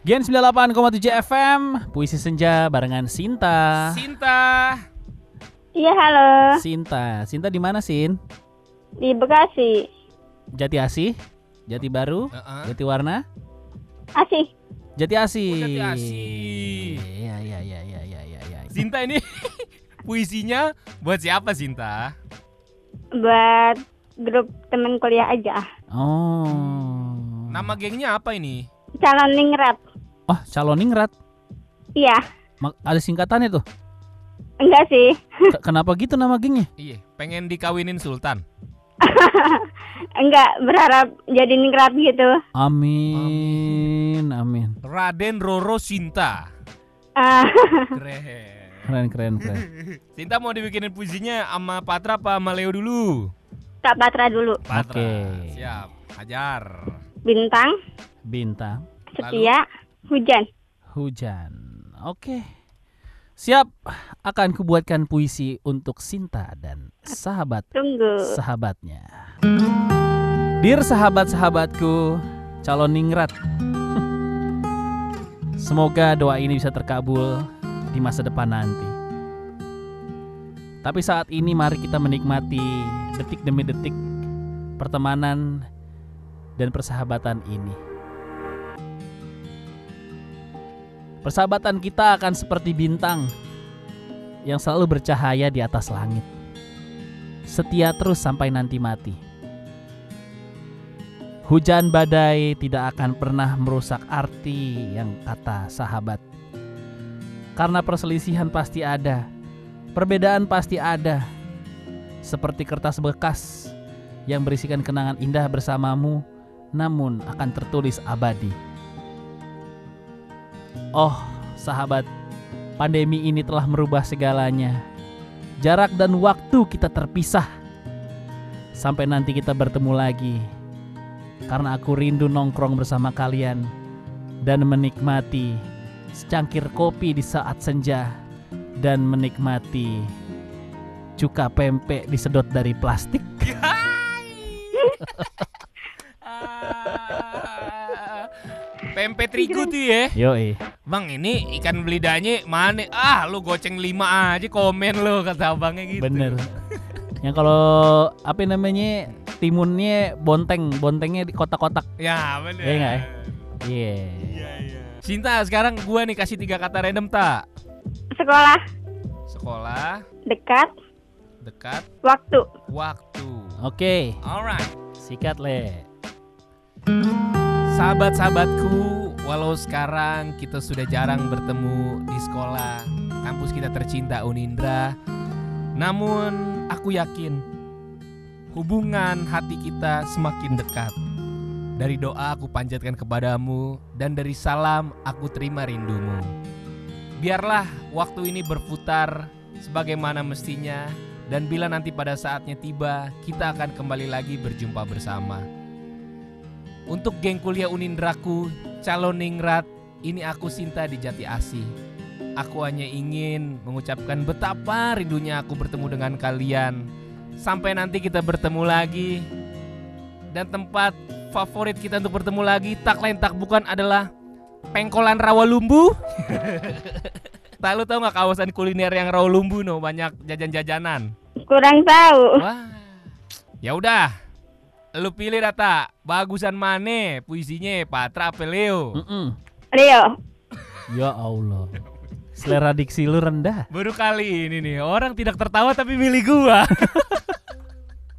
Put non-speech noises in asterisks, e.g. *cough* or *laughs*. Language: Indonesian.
Gen 98,7 FM, Puisi Senja barengan Sinta. Sinta. Iya halo, Sinta, Sinta di mana Sin? di Bekasi. Jati Asih, Jati Baru, Heeh. Jati Warna, Asih, Jati Asih. Oh, Jati Asih. Iya iya iya iya iya iya. iya. Sinta ini *laughs* puisinya buat siapa Sinta? buat grup teman kuliah aja. Oh. Nama gengnya apa ini? Calon ningrat. Oh, calon ningrat. Iya, Mak- Ada singkatannya tuh. enggak sih. K- kenapa gitu nama gengnya? Iya, pengen dikawinin Sultan. *laughs* enggak berharap jadi ningrat gitu. Amin, amin. Raden Roro Sinta. Ah, *laughs* Keren. Keren keren keren. *laughs* Sinta mau dibikinin puisinya sama Patra apa sama Leo dulu? Kak Patra dulu. Patra. Oke. Siap. Hajar. Bintang, Bintang, setia, hujan. hujan. Oke. Siap, akan kubuatkan puisi untuk Sinta dan sahabat Tunggu. sahabatnya. Dear sahabat-sahabatku, calon ningrat. *laughs* Semoga doa ini bisa terkabul di masa depan nanti. Tapi saat ini mari kita menikmati detik demi detik pertemanan dan persahabatan ini. Persahabatan kita akan seperti bintang yang selalu bercahaya di atas langit setia terus sampai nanti mati. Hujan badai tidak akan pernah merusak arti yang kata sahabat. Karena perselisihan pasti ada, perbedaan pasti ada. Seperti kertas bekas yang berisikan kenangan indah bersamamu, namun akan tertulis abadi. Oh, sahabat, pandemi ini telah merubah segalanya jarak dan waktu kita terpisah. Sampai nanti kita bertemu lagi. Karena aku rindu nongkrong bersama kalian dan menikmati secangkir kopi di saat senja dan menikmati cuka pempek disedot dari plastik. *laughs* Pempek terigu tuh ya. Yoi. Bang ini ikan belidanya mana? Ah lu goceng lima aja komen lu kata abangnya gitu. Bener. Yang kalau apa namanya timunnya bonteng, bontengnya di kotak-kotak. Ya bener. Iya nggak ya? Iya. Iya iya. Cinta sekarang gua nih kasih tiga kata random tak? Sekolah, Sekolah, dekat, dekat, waktu. waktu. Oke, Alright. sikat le. Sahabat-sahabatku, walau sekarang kita sudah jarang bertemu di sekolah, kampus kita tercinta Unindra, namun aku yakin hubungan hati kita semakin dekat. Dari doa aku panjatkan kepadamu dan dari salam aku terima rindumu. Biarlah waktu ini berputar sebagaimana mestinya dan bila nanti pada saatnya tiba, kita akan kembali lagi berjumpa bersama. Untuk geng kuliah Unindraku, calon ningrat, ini aku Sinta di Jati Asih. Aku hanya ingin mengucapkan betapa rindunya aku bertemu dengan kalian. Sampai nanti kita bertemu lagi. Dan tempat favorit kita untuk bertemu lagi tak lain tak bukan adalah Pengkolan Rawalumbu. *laughs* tak lu tahu nggak kawasan kuliner yang Rawalumbu no banyak jajan-jajanan. Kurang tahu. Wah. Ya udah. Lu pilih data bagusan mana puisinya Patra apa Leo? Mm-mm. Rio, Ya Allah. Selera diksi lu rendah. Baru kali ini nih orang tidak tertawa tapi milih gua. *laughs*